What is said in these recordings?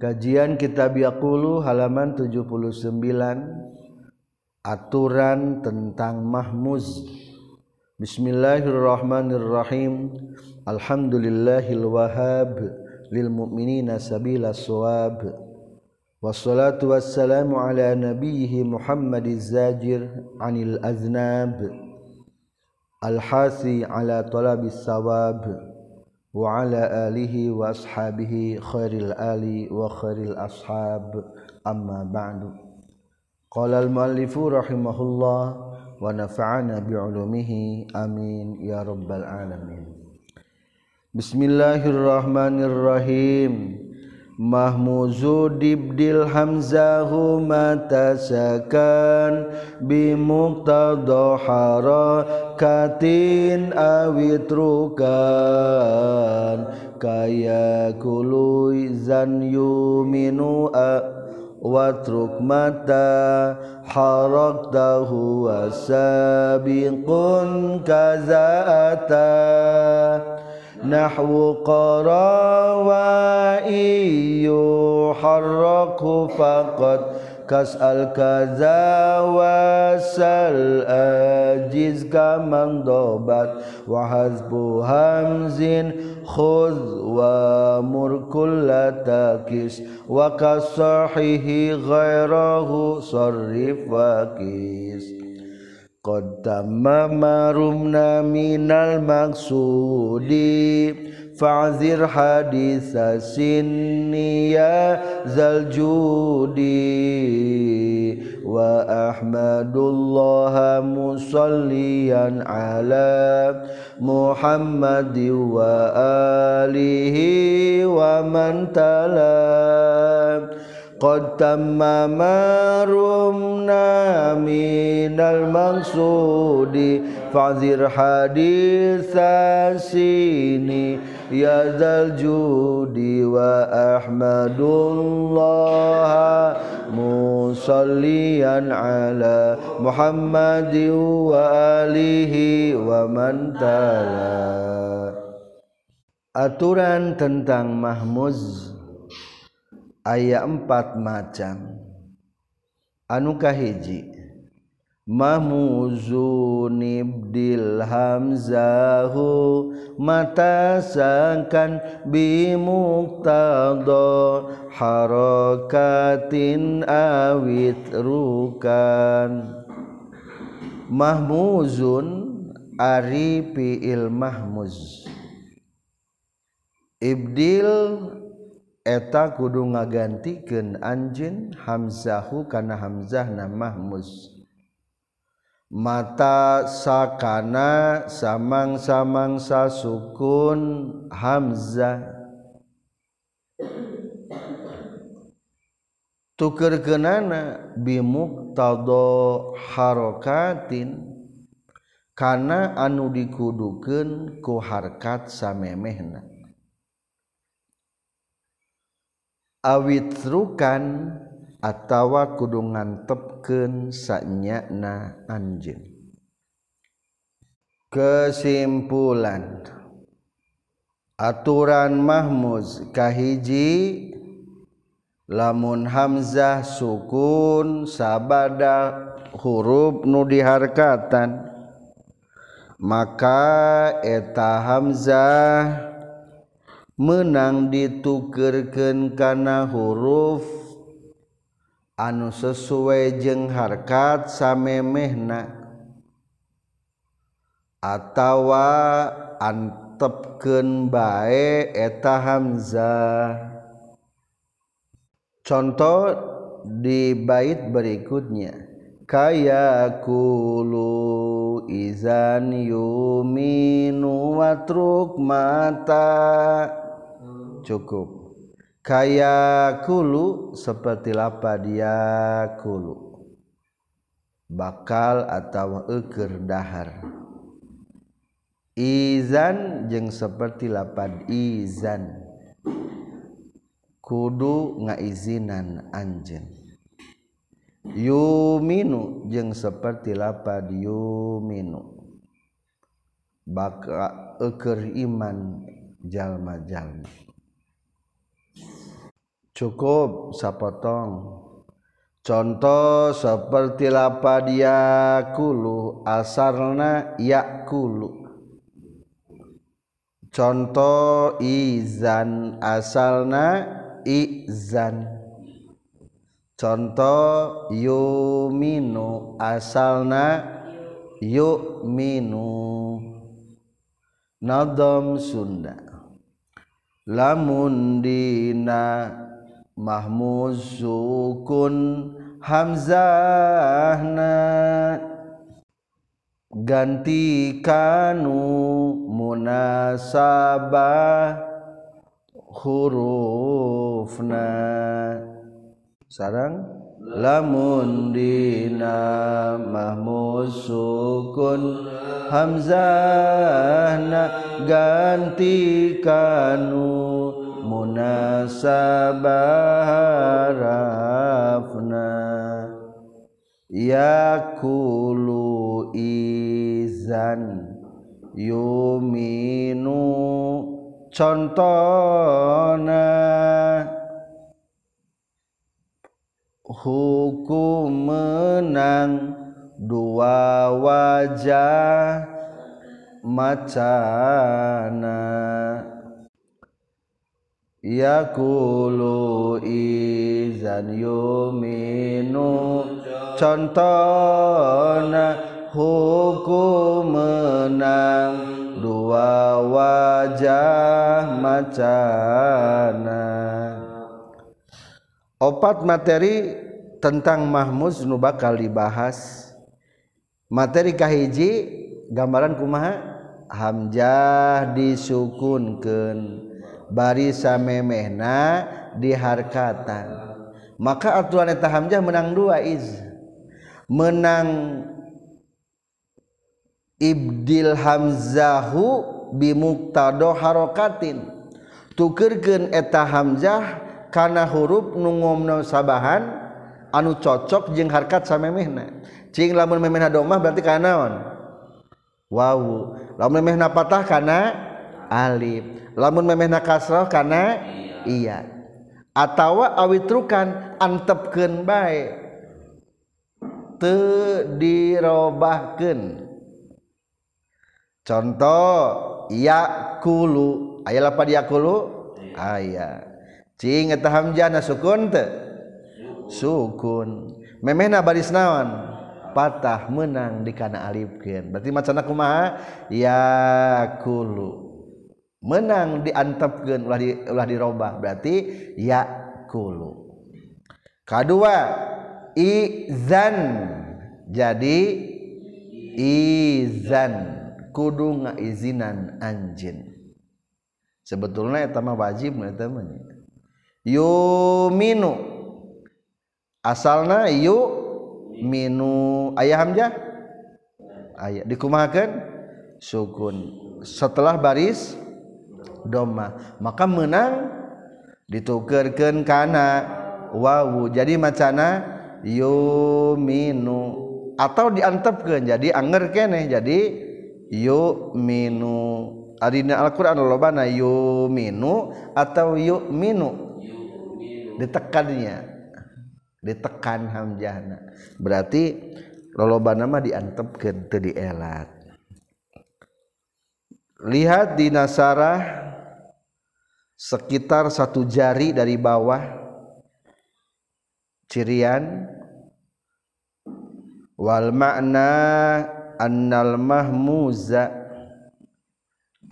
Kajian Kitab Yaqulu halaman 79 Aturan tentang mahmuz. Bismillahirrahmanirrahim. Alhamdulillahil wahhab lil mu'minina sabila shawab Wassalatu wassalamu ala nabiyhi Muhammadiz zajir anil aznab. Al-hasi ala talabis sawab وعلى آله وأصحابه خير الآل وخير الأصحاب. أما بعد قال المؤلف رحمه الله ونفعنا بعلومه. آمين. يا رب العالمين. بسم الله الرحمن الرحيم. Mahmuzu dibdil hamzahu matasakan bimuqtadha harakatin awitrukan kaya kului zan yuminu a watruk mata harak tahu wasabiqun kazaata. نحو قرا قراوائي يحرك فقد كسأل كذا وسل أجز كمن ضبت وحزب همز خذ ومر كل تاكس وكصحه غيره صرف وكيس Qad tamma marumna minal maksudi fa'zir haditha sinni ya zal judi wa ahmadullah musalliyan ala muhammadi wa alihi wa man talam قد تم ما رمنا من المقصود فاعذر حديث سيني يا ذا الجود وأحمد الله مصليا على محمد وآله ومن تلا Aturan tentang mahmuz ayat empat macam. Anukah hiji? Mamuzunibdil hamzahu mata sangkan bimuktado harakatin awit rukan. Mahmuzun ari fi'il mahmuz. Ibdil eta kudu ngagantikeun anjin Hamzahu kana Hamzah na mata sakana samang-samangsa sukun Hamzah. Tuker kenana bimuktado harokatin kana anu dikudukan ku harkat samemehna. awitrukan atawa kudu ngantepkeun sanyana anjeun. Kesimpulan aturan mahmuz kahiji lamun hamzah sukun sabada huruf nu diharkatan maka eta hamzah menang ditukerken kana huruf anu sesuai jeung harkat samemehna atawa antepkeun bae eta hamzah. Contoh di bait berikutnya. Kaya kulu izan yuminu watruk mata. Cukup. Kaya kulu seperti lapa dia kulu. Bakal atau eker dahar. Izan jeng seperti lapad izan. Kudu ngaizinan anjen yuminu jeng seperti lapad yuminu baka eker iman jalma-jalma cukup sapotong. Contoh seperti lapadiakulu asarna yakulu contoh izan asalna izan. Contoh yuminu asalna yuminu. Nadam Sunda. Lamun dina mahmud sukun hamzahna. Ganti kanu munasabah hurufna. Sarang? Lamun dina mahmud sukun hamzahna. Ganti kanu munasabharafna yakulu izan yuminu contona. Hukum menang dua wajah macana. yakulu izan yuminu. Contona hukum menang dua wajah macana. Opat materi tentang Mahmud nu bakal dibahas. Materi kahiji gambaran kumaha? Hamzah disukunkan bari memehna diharkatan. Maka aturan eta hamzah menang dua iz. Menang ibdil hamzahu bimuktado harokatin. Tukerkeun eta hamzah kana huruf nungomno sabahan anu cocok jeung harkat samemehna. Cing lamun memehna domah berarti kanaon wow lamun memehna patah kana Alif. Lamun memehna kasroh karena iya. Atawa awitrukan antepkeun bae. Teu dirobahkeun. Contoh yakulu. Aya lapad yakulu? Aya ah, cing eta hamzah sukun teu? Sukun. Memehna baris naon? Patah menang di kana alifkeun. Berarti macana kumaha? Yakulu. menang diantapkan ulah di, ulah dirobah berarti yakulu. Kedua izan. Jadi izan. Kudu ngaizinan anjin sebetulnya eta mah wajib eta mah yuminu. Asalna yu minu ayah hamzah? Ayah dikumahakan sukun. Setelah baris doma. Maka menang ditukerkan kana. Wawu. Jadi macana yuminu. Atau diantepkan jadi anger keneh jadi yuminu. Adina Al-Qur'an lobana yuminu atau yuminu? Ditekannya. Ditekan hamjahna. Berarti lolobana mah diantepkeun teu dielat lihat di nasarah sekitar satu jari dari bawah cirian. Wal makna annal mahmuza.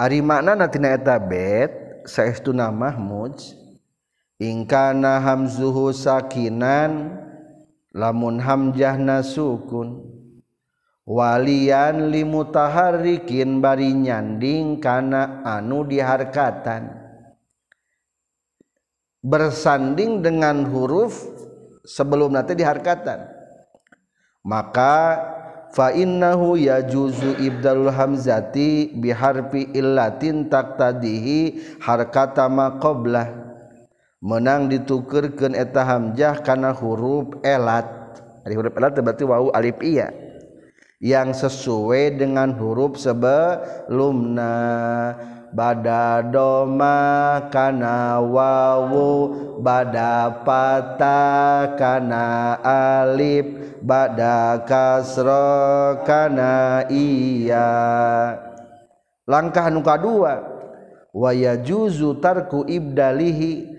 Ari makna tina eta bet saestuna mahmuz ingkana hamzuhu sakinan lamun hamjahna sukun walian limutaharrikin bari nyanding kana anu diharkatan. Bersanding dengan huruf sebelum nanti diharkatan. Maka fa innahu yajuzu ibdalul hamzati biharfi illatin taqtadihi harkata ma menang ditukerkeun eta hamzah kana huruf elat. Ari huruf elat berarti wawu alif iya yang sesuai dengan huruf sebelumna bada doma kana wawu bada pata kana alif. Bada kasro kana iya langkah nuka dua. Waya juzu tarku ibdalihi.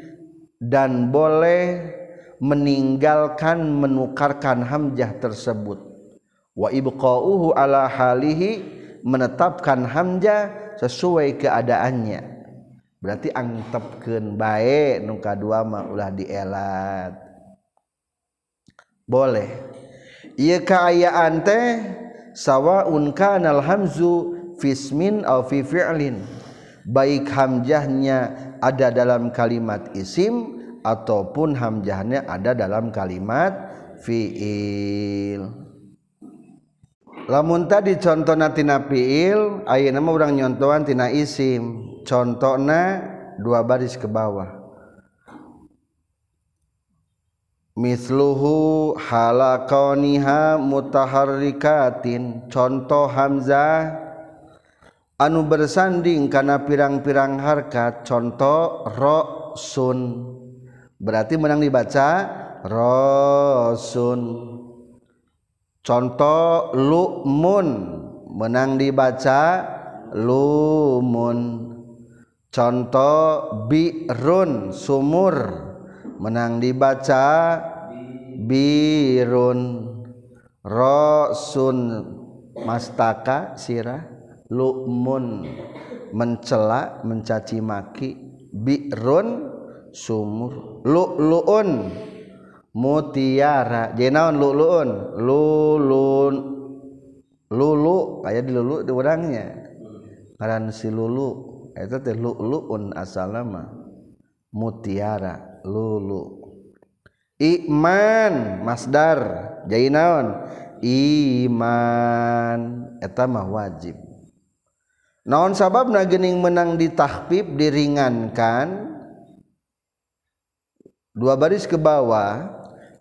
Dan boleh meninggalkan menukarkan hamjah tersebut wa ibqa'uhu ala halihi menetapkan hamzah sesuai keadaannya. Berarti angtepkeun bae nu kadua mah ulah dielat. Boleh. Ieu kaayaan teh sawaun kana hamzu fismin aw fi fi'lin. Baik hamzahnya ada dalam kalimat isim ataupun hamzahnya ada dalam kalimat fi'il lamun tadi contoh natina fiil ayo nama orang nyontohan tina isim. Contohna dua baris ke bawah. Misluhu halakoniha mutaharrikatin. Contoh hamzah anu bersanding karena pirang-pirang harkat contoh rosun berarti menang dibaca rosun contoh lumun. Menang dibaca lumun. Contoh birun sumur. Menang dibaca birun. Rosun mastaka sirah. Lumun. Mencela mencaci maki. Birun sumur. Lu'luun mutiara. Jadi luluun. Lulun lulu. Kayak di lulu di orangnya ngaran si lulu. Eta teh luluun asalama mutiara. Lulu. Iman. Masdar. Jadi naon? Iman. Eta mah wajib. Naon sabab gening menang ditahpib diringankan? dua baris ke bawah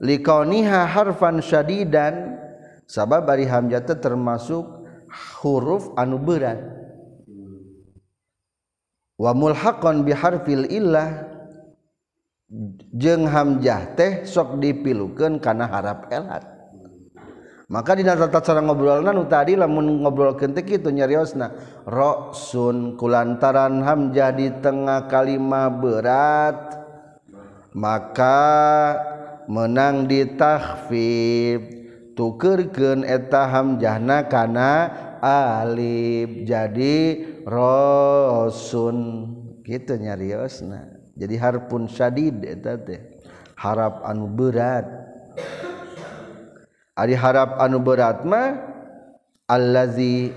liqaniha harfan syadidan sabab bari hamzah teh termasuk huruf anu berat. Wa mulhaqan bi harfil illah jeung hamzah teh sok dipilukeun kana harap elat. Maka di tata cara ngobrolna nu tadi lamun ngobrolkeun teh kitu nyariosna rosun kulantaran hamzah di tengah kalimat berat. maka menang ditahfib tukerken etaham jahna kana alib jadi rosun gitu nyariosna. Jadi harpun syadid eta teh. Harap anu berat. Ari harap anu berat mah allazi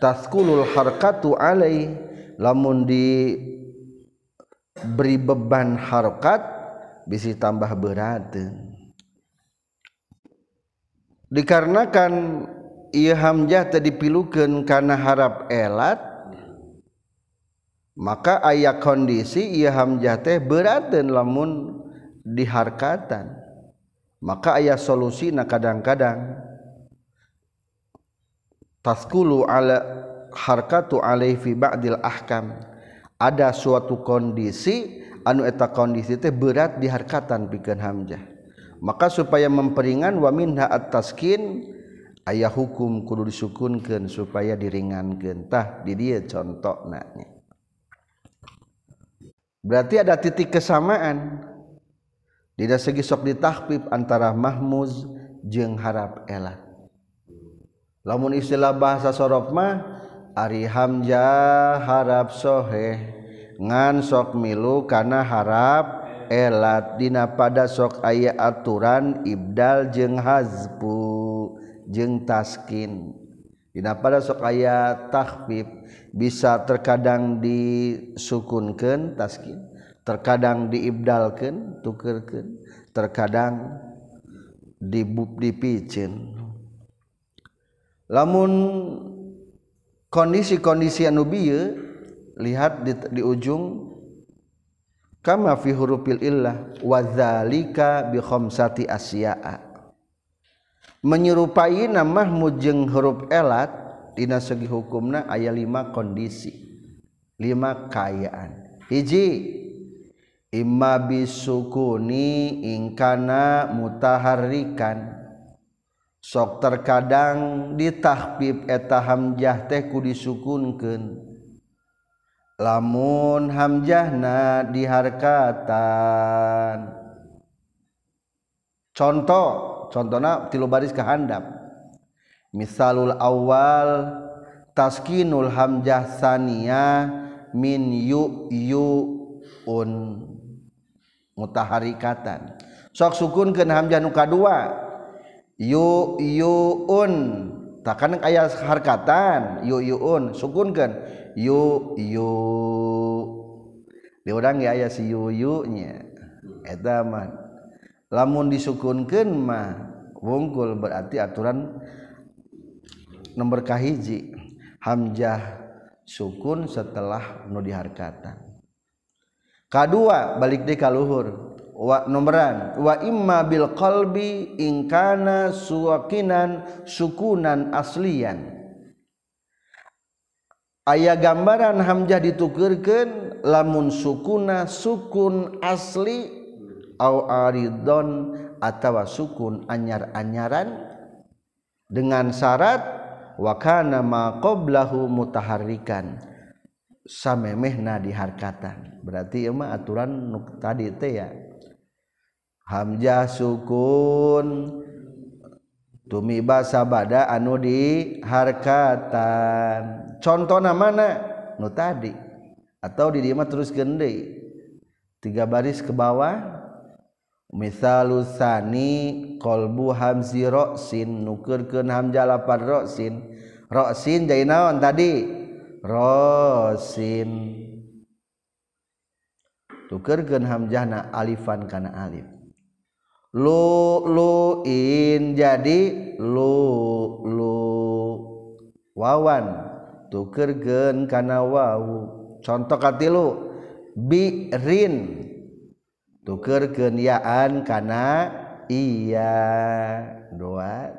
taskulul harkatu alai lamun di beri beban harkat bisa tambah berat dikarenakan ia hamzah tadi dipilukan karena harap elat maka ayat kondisi ia hamzah teh berat dan lamun diharkatan. Maka ayat solusi nah kadang-kadang. Taskulu ala harkatu alaihi fi ba'dil ahkam. Ada suatu kondisi anu eta kondisi teh berat di harkatan pikeun hamzah. Maka supaya memperingan wa minha at-taskin ayah hukum kudu disukunkeun supaya diringankeun. Tah di dieu contona nya. Berarti ada titik kesamaan. Tidak segi sok ditahpib antara mahmuz jeung harap elat. Lamun istilah bahasa sorop mah ari hamzah harap soheh. ngan sok milu kana harap elat dina pada sok aya aturan ibdal jeung hazpu jeung taskin. Dina pada sok aya tahfif bisa terkadang disukunkeun taskin. Terkadang diibdalkeun tukerkeun. Terkadang dibub dipicin lamun kondisi-kondisi anu bieu lihat di, di ujung. Kama fi hurufil illah wa dzalika bi khamsati asya'a. Menyerupai nama mujeng huruf elat dina segi hukumna aya lima kondisi lima kayaan. Hiji imma bisukuni ingkana mutaharrikan. Sok terkadang ditahbib eta hamjah teh ku disukunkeun. Lamun hamjahna diharkatan. Contoh contohnya tilu baris kehandap misalul awal taskinul hamjah sania min yu yu un mutaharikatan. Sok sukun ke hamjah nuka dua yu un takkan ayat harkatan. Yu yu un sukun kan yu yu. Di orang ya aya si yu yu nya. Eta mah lamun disukunkeun mah wungkul berarti aturan nomor kahiji hamzah sukun setelah nu diharkatan kadua balik deui ka luhur. Wa nomoran wa imma bil qalbi ingkana suwakinan sukunan aslian. ayaah gambaran Hamzah ditukirkan lamun sukuna sukun asli Aridon atau sukun anyar-anyaran dengan syarat wakana maqoblahu mutaharikan samemehna diharkatan. Berarti emang aturan nuk tadi teh ya. Hamzah sukun tumi basa bada anu di harkatan contohna mana? Nu tadi. Atau di dieu terus gende tiga baris ke bawah. Misalusani kolbu hamzi roksin. Nukerkeun hamzah lapan roksin. Roksin jadi naon tadi? Roksin. Tukerkeun hamzahna alifan kana alif. luin jadi lu lu wawan tukergen kana wau. Contoh katilu birin tuker yaan kana iya. Doa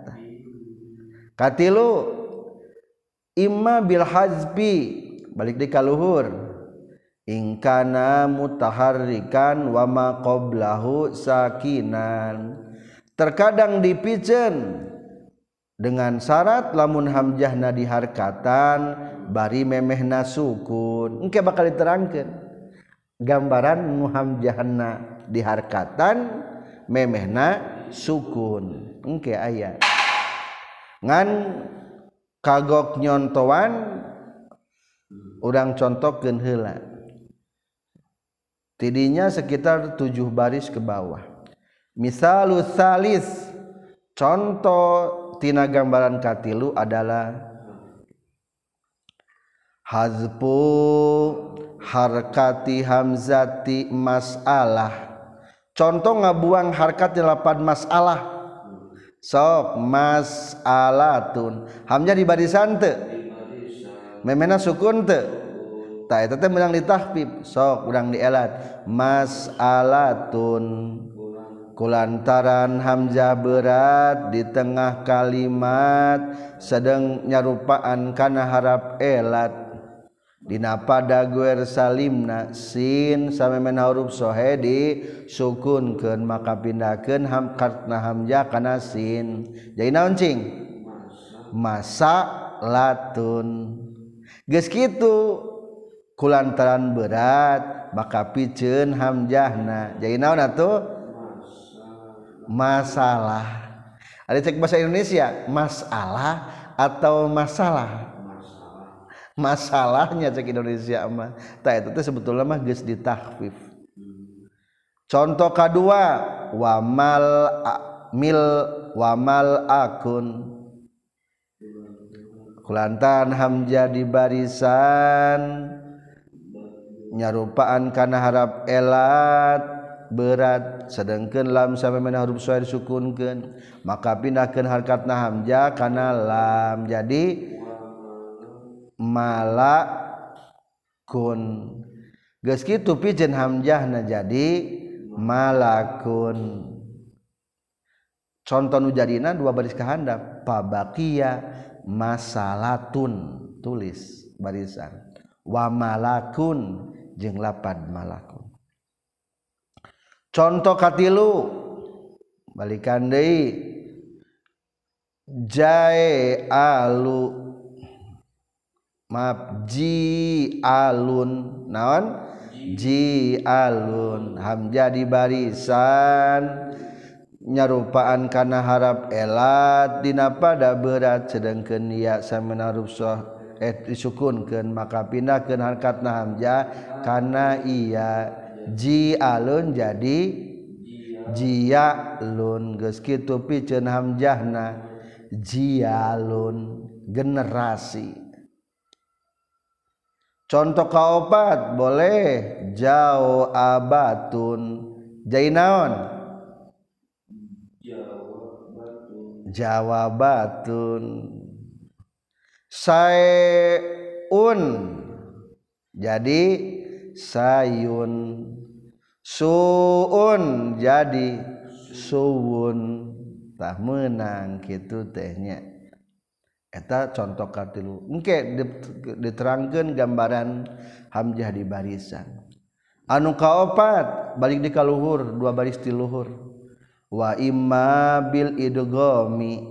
katilu imma bil hazbi balik di kaluhur. ingkana wa ma qablahu sakinan. Terkadang dipicen dengan syarat lamun hamjahna diharkatan bari memehna sukun. Engke bakal diterangkan gambaran nu hamjahna diharkatan memehna sukun. Engke ayat ngan kagok nyontoan urang contohkeun heula. Tidinya sekitar tujuh baris ke bawah. Misalus salis. Contoh tina gambaran katilu adalah hazbu harkati hamzati masalah. Contoh ngabuang harkat di lapan masalah. Sok masalatun. Hamnya di barisan teu memena sukun teu tak eta teh menang ditahfif sok urang dielat mas'alatun kulantaran hamzah berat di tengah kalimat sedang nyarupaan kana harap elat Dina pada guer salimna sin samemen huruf sohedi sukunkeun maka pindahkeun ham kartna hamzah kana sin. Jadi naon cing? Masa latun. Geus kitu kulantaran berat maka piceun hamzahna. Jadi naon atuh? Masalah. Ada cek bahasa Indonesia, masalah atau masalah? masalahnya cek Indonesia mah tak itu sebetulnya mah geus ditahfif contoh kedua wamal mil wamal akun kulantan hamzah di barisan nyarupaan kana harap elat berat. Sedangkan lam sampai mana huruf suai disukunkan maka pindahkan harkat hamzah karena lam. Jadi malakun. Geus kitu pijen hamjahna jadi malakun. Contoh nu jadina dua baris kehandap pabakia masalatun. Tulis barisan. Wa malakun. Jeung lapad malakun contoh katilu balikan deui jae alu maaf ji alun naon? Ji alun hamja di barisan. Nyarupaan kana harap elat dina pada berat sedangkeun ya samenaruf soh disukunkan maka pindahkan harkat nahamja karena iya ji alun jadi jialun. Geus kitu pikeun hamjahna jialun generasi. Contoh kaopat boleh jauh abatun. Jadi naon? Jawabatun sayun. Jadi sayun. Suun. Jadi suun tah menang gitu tehnya eta contoh katilu. Engke diterangkan gambaran hamzah di barisan. Anu kaopat? Balik di kaluhur dua baris di luhur. Wa imma bil idgami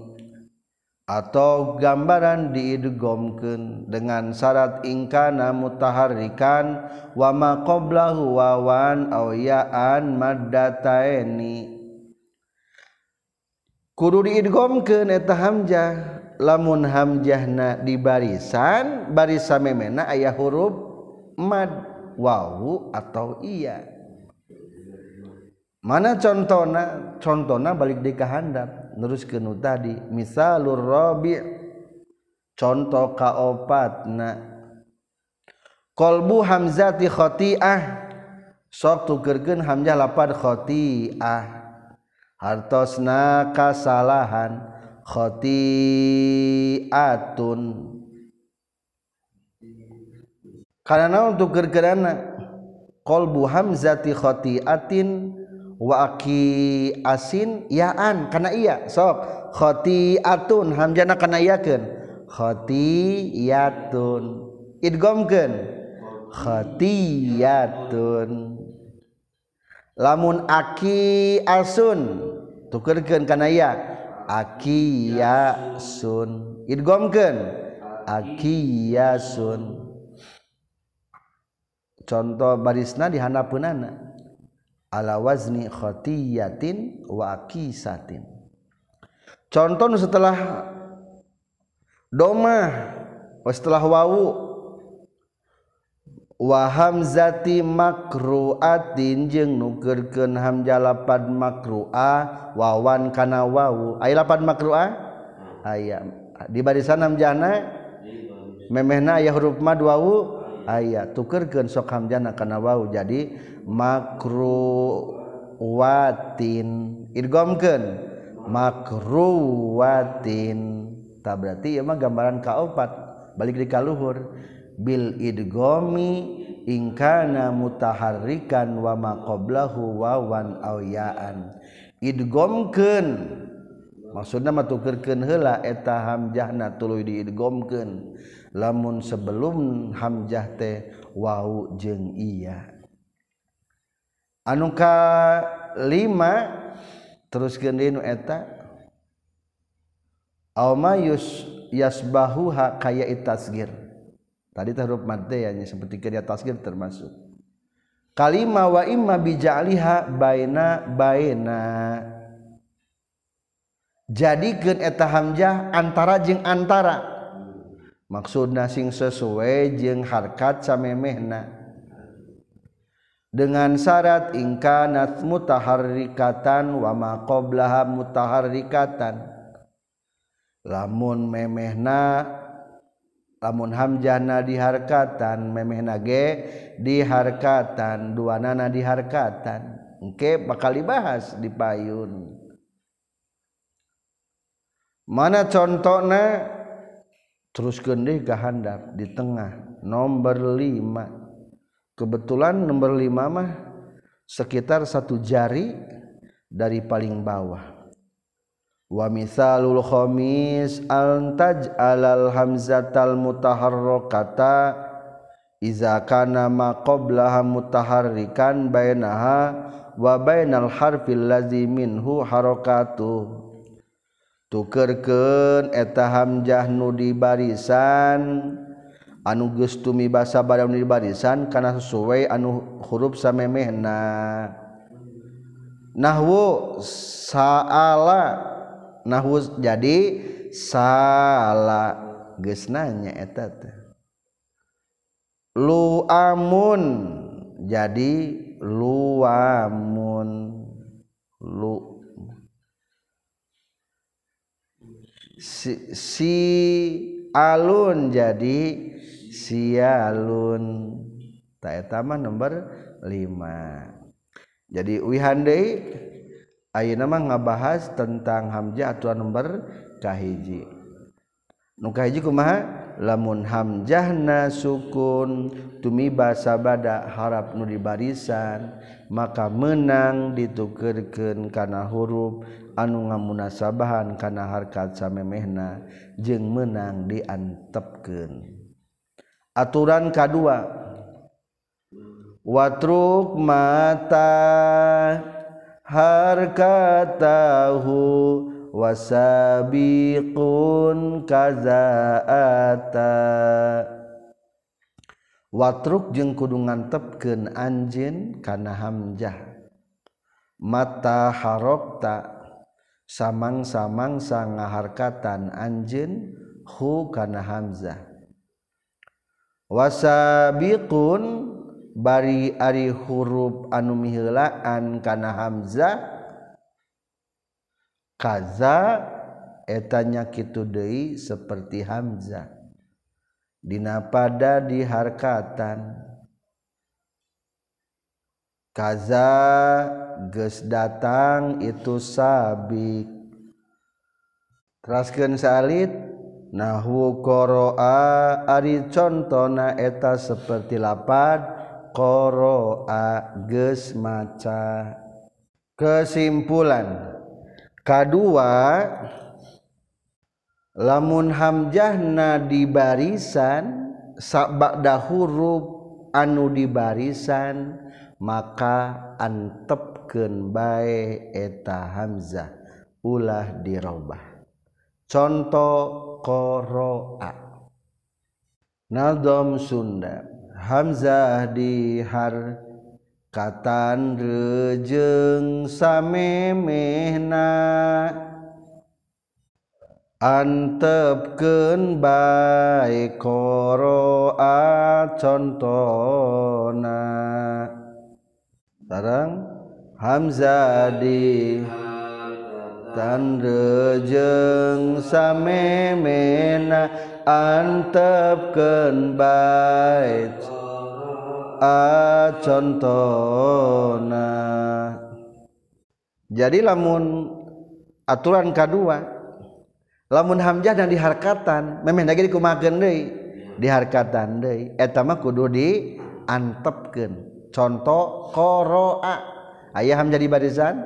atau gambaran diidgomkeun dengan syarat ingkana mutaharrikan wa ma qablahu wawan aw ya'an maddataini. Kudu diidgomkeun eta hamzah lamun hamzahna di barisan baris samemena aya huruf mad wawu atau iya. Mana contohna? Contohna balik di kahandap terus kenu tadi misalur robi contoh kaopatna. Kolbu hamzati khotiah sok tukerkeun hamzah lapad khotiah. Hartosna kasalahan khotiatun. Karena untuk gergerana kolbu hamzati khotiatin waki asin yaan kana iya sok. Khotiatun hamjana kana iyakeun. Khotiyatun idgomkeun. Khotiyatun. Lamun aki asun tukerkeun kana iya. Akiyasun idgomkeun. Akiyasun. Contoh barisna dihanapeunana. ala wazni khotiyatin wa akisatin. Contoh setelah domah setelah wawu wa hamzati makruatin jeung nukeurkeun hamzah lapad makrua wawan kana wawu aya lapad makrua? Hmm. Aya di barisan hamzahna memehna aya huruf mad wawu aya tukerkeun sok hamjana kana wau. Jadi makruwatin. Idgomkeun makruwatin. Ta berarti ieu mah gambaran kaopat. Balik di kaluhur. Bil idgomi ingkana mutaharrikan wa maqablahu wawan aw ya'an idgomkeun. Maksudna mah tukerkeun heula eta hamjahna tuluy diidgomkeun. lamun sebelum hamzah teh wau jeung iya. Anu teruskeun terus nu eta. Aumayus yasbahuha kaya itasgir. Tadi teh huruf madde ya seperti kerja tasgir termasuk. Kalima wa imma bija'liha baina baina. Jadikeun eta hamzah antara jeung antara. maksud nasing sesuai jeung harkat samemehna. Dengan syarat ingkanat mutaharrikatan wa ma qablaha mutaharrikatan. Lamun memehna lamun hamjana diharkatan memehna ge diharkatan duanana diharkatan. Engke bakal dibahas di payun. Mana contohna? Terus gede kehandap di tengah. Nomor lima. Kebetulan nomor lima mah sekitar satu jari dari paling bawah. Wamisalulkhomis altaj alal hamzatal mutaharro kata izakana maqoblaha mutaharrikan bainaha wa bainal harfil lazi minhu harokatu tukerken eta Hamzah nu di barisan anuges tumi basa barang di barisan karena sesuai anu huruf samemehna. Nahwu saala nahwu jadi salah geus nanya eta teh. Luamun jadi luamun. Lu si, si alun jadi sialun taetama nomor 5 jadi wihande ayeuna mah ngabahas tentang hamzah aturan nomor kahiji. Nu kahiji kumaha? Lamun hamjahna sukun tumiba sabada harap nu di barisan maka menang ditukerkeun kana huruf anu ngamunasabahan kana harkat samemehna jeung menang diantepkeun. Aturan kadua. Watruk mata harkatahu wasabiqun kazaata. Watruk jeung kudu ngantepkeun anjeun kana hamzah. Mata harokta. samang-samangsa ngaharkatan anjeun hu kana hamzah. Wasabiqun bari ari huruf anu miheulaan kana hamzah. Kaza etanya kitu deui seperti hamzah. Dina pada diharkatan. kaza geus datang itu sabik. Teraskeun salit nahwu qara'a ari contona eta seperti lapad qara'a geus maca. Kesimpulan kedua lamun hamjahna di barisan sabak huruf anu di barisan maka antepken baik eta Hamzah ulah dirobah. Contoh koroa. Nadom Sunda Hamzah dihar katan rejeng samemehna. Antepkeun bae koroa contona. sarang Hamzadi tandejeng samemena antepkeun bait. Acontona jadi lamun aturan kedua lamun hamzah dan diharkatan memang lagi dikumakeun deui. Diharkatan deui. Eta mah kudu diantepkeun. contoh qara'a. Aya hamzah di barizan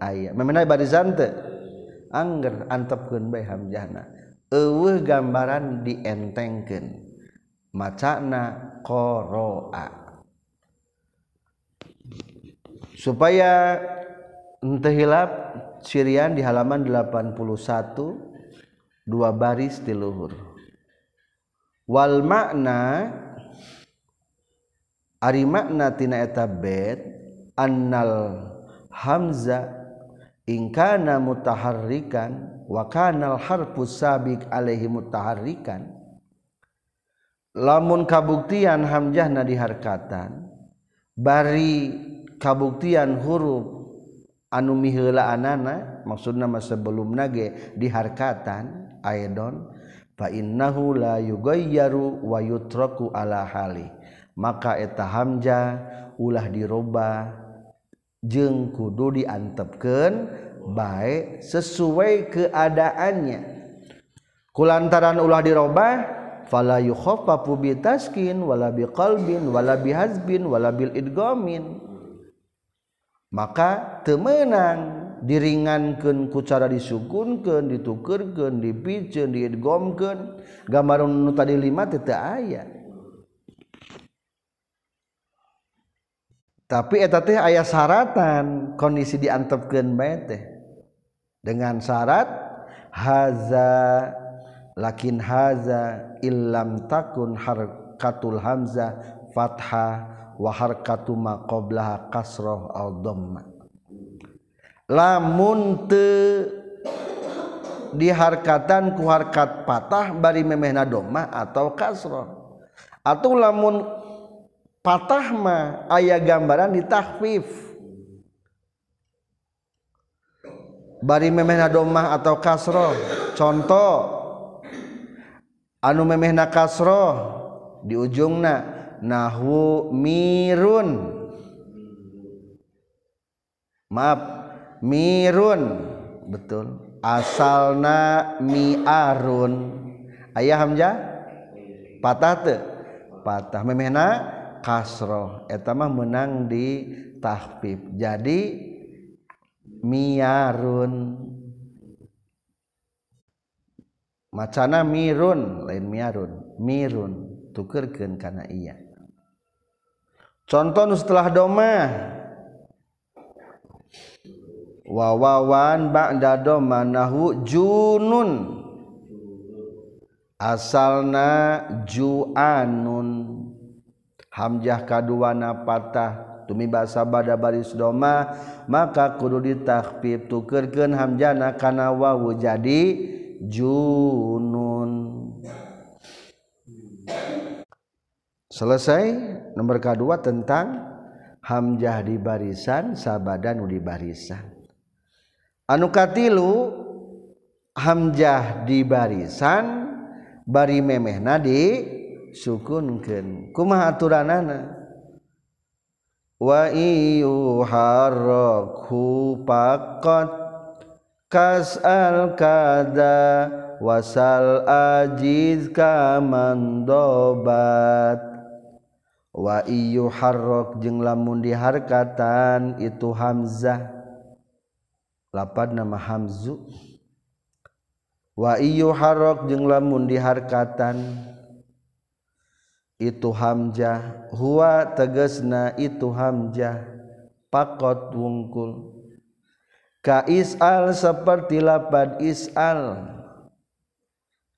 aya memena barizan teu angger antepkeun bae hamzahna eueuh gambaran dientengkeun. Macana qara'a. Supaya henteu hilap Sirian di halaman 81 dua baris di luhur wal makna ari makna tina eta bet annal hamza ingkana mutaharrikan wa kanal harfu sabiq alaihi mutaharrikan. Lamun kabuktian hamzahna diharkatan bari kabuktian huruf anu miheula anana maksudna mah sebelum nage diharkatan aedon fa innahu la yughayyaru wa yutraku ala hali maka eta Hamzah ulah diroba jeng kudu diantepkan baik sesuai keadaannya. Kulantaran ulah diroba fala yukhaffafu bitaskin wala bi qalbin wala bi hazbin wala bil idgamin maka temenang diringankan ku cara disukunkan ditukerkan dipiceun diidgomkeun gambaran nu tadi lima teu aya. Tapi teh ayah syaratan kondisi diantepkan teh. Dengan syarat haza lakin haza illam takun harkatul hamzah fathah wa harkatu ma qablaha kasrah al dhamma. Lamun te diharkatan ku harkat patah bari memehna dhamma atau kasrah atau lamun patahma ayah gambaran ditahfif bari memehna domah atau kasroh. Contoh anu memehna kasroh di ujungna nahwu mirun. Maaf mirun. Betul. Asalna miarun. Ayah hamzah? Patah te patah memehna kasroh. Etama menang di tahfif jadi miarun macana mirun lain miarun mirun tukerkeun karena iya. Contoh setelah doma wawawan ba'da doma nahu junun. Asalna juanun Hamjah kaduana patah tumi basa bada baris doma maka kudu ditakfif tukerkeun hamjana kana wawu jadi junun. Selesai nomor kedua tentang hamjah di barisan sabada nu di barisan. Anu katilu hamjah di barisan bari memehna di disukunkan kuma aturanana? Wa yuharrakhu faqat kasal kada wasal ajiz kaman dobat. Wa yuharrak jeung lamun diharkatan itu hamzah. Lapad nama hamzu. Wa yuharrak jeung lamun diharkatan itu Hamzah huwa tegesna itu Hamzah pakot wungkul. Ka isal seperti lapad isal.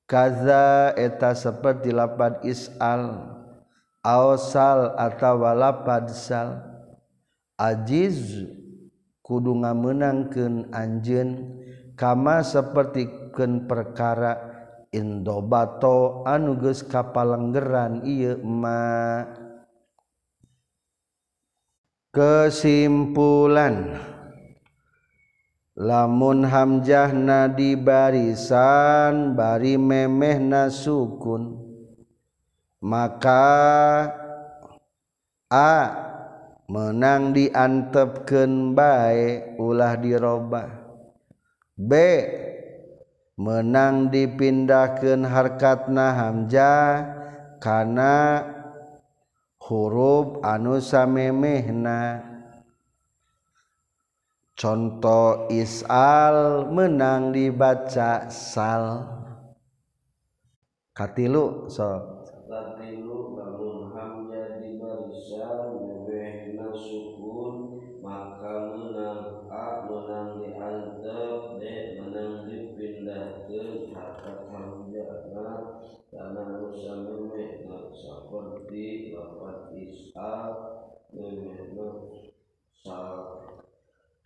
Kaza eta seperti lapad isal. Awsal atawa lapad sal. Ajiz kudu ngamenangkeun anjeun. Kama seperti ken perkara. indobato anuges kapalenggeran ieu ma kesimpulan. Lamun hamjah di barisan bari memehna sukun maka a menang diantepkeun bae ulah dirobah b menang dipindahkan harkatna Hamzah karena huruf anu samemehna. Contoh isal menang dibaca sal. Katilu so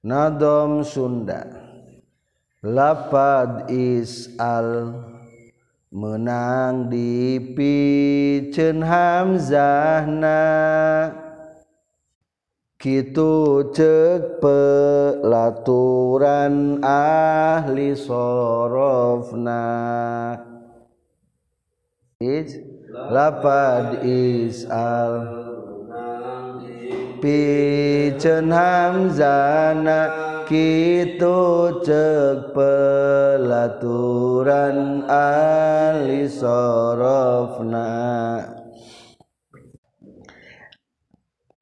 Nadom Sunda. Lapad isal menang di picen hamzahna. Kitu cek pelaturan ahli sorofna. Lapad isal picen hamzana kitu cek pelaturan ali sorofna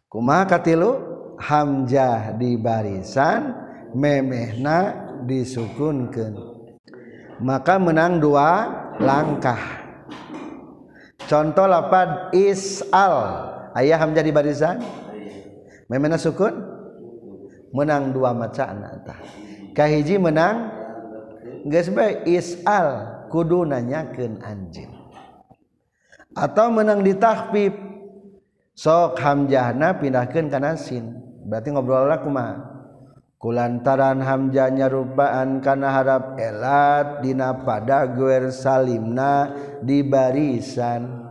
kumaha katilu hamzah di barisan memehna disukunkan maka menang dua langkah. Contoh lapan isal ayah menjadi barisan memena sukun? Menang dua macana tah kahiji menang? Geus bae isal kudu nanyakeun anjeun atau menang ditahfif sok hamjahna pindahkeun kana sin. Berarti ngobrol lah kumaha kulantaran hamjanya rupaan kana harap elat dina pada guer salimna di barisan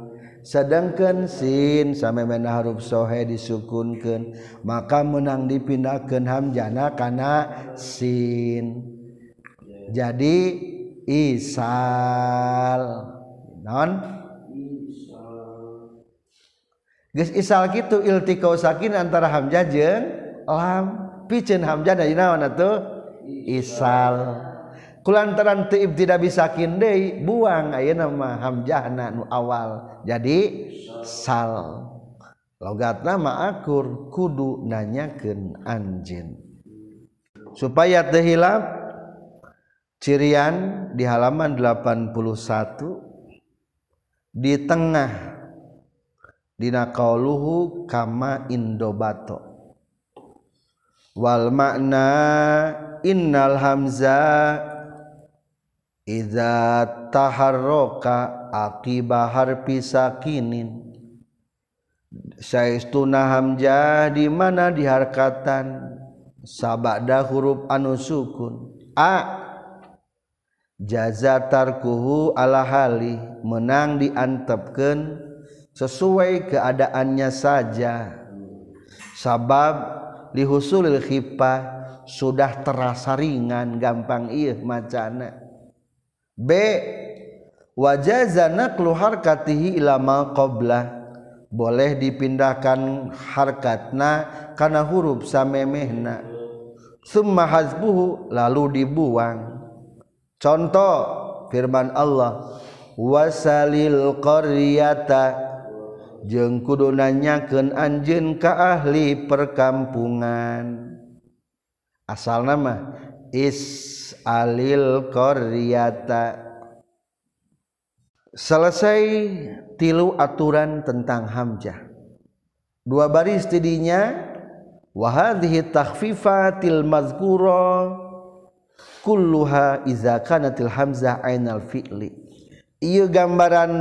sedangkan sin sampai huruf sohe disukunkan maka menang dipindahkan hamjana karena sin. Jadi isal. Non? Geus isal kitu iltikau sakin antara hamzah jeung lam. Piceun hamzah dari naon atuh? Isal. kulantaran tiib tidak bisa kindei buang ayeuna nama hamjahna nu awal. Jadi sal. Logat nama akur kudu nanyakan anjin supaya tehilap cirian di halaman 81 di tengah dina qauluhu kama indobato. Wal makna innal hamza Iza taharroka akiba harfi sakinin. Saistuna hamzah di mana diharkatan? Sabada huruf anu sukun. A. Jaza tarkuhu ala hali menang diantepkeun sesuai keadaannya saja. Sabab lihusulil khifah sudah terasa ringan gampang iya macana B wajazana harkatihi ilama qoblah boleh dipindahkan harkatna karena huruf samemehna. Summa hazbuhu lalu dibuang. Contoh firman Allah wasalil qaryata jeung kudu nanyakeun anjeun ka ahli perkampungan. Asal nama is alil qaryata. Selesai tilu aturan tentang hamzah. Dua baris tidinya wa hadhihi takhfifatil mazkura kulluha iza kanatil hamzah ainal fi'li. Ieu gambaran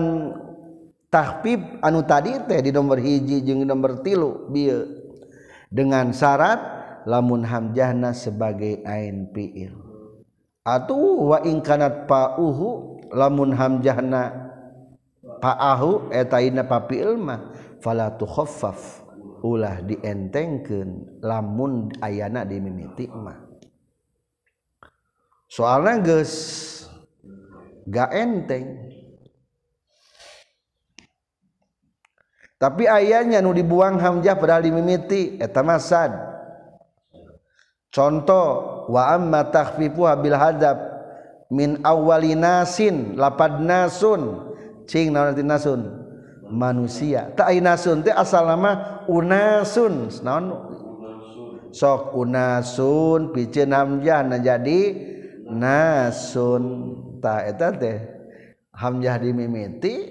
tahfif anu tadi teh di nomor hiji jeung nomor tilu bieu. Dengan syarat lamun hamjahna sebagai ain fiil. Atuh wa in kanat pauhu lamun hamjahna paahu eta ina pa fiil mah fala tukhaffaf ulah dientengkeun lamun ayana di mimiti mah. Soalna geus ga enteng. Tapi ayahnya nu dibuang hamjah padahal dimimiti eta masad contoh waamma takhfifu bil hadab min awwali nasin lapad nasun. Cing naon arti nasun? Manusia. Tak ai nasun teh asal nama unasun. Naon? Sok unasun piceun hamzah na jadi nasun. Ta eta teh hamzah dimimiti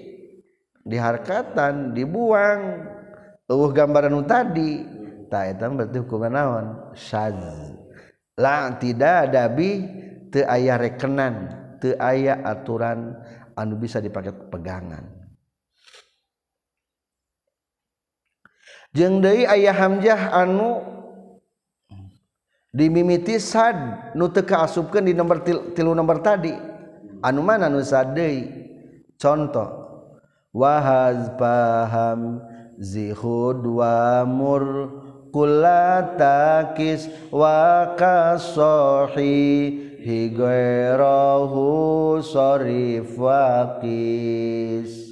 diharkatan dibuang. Eueuh gambaran nu tadi. ta eta berarti hukuman naon? Syadz la tidak dabi teu aya rekenan teu aya aturan anu bisa dipakai pegangan. Jeung deui aya hamzah anu dimimiti sad nu teu kaasupkeun di nomor tilu nomor tadi. Anu mana nu sad deui? Contoh wahaz paham zihud wa mur kula takis wa kasohi hi ghairahu sarif waqis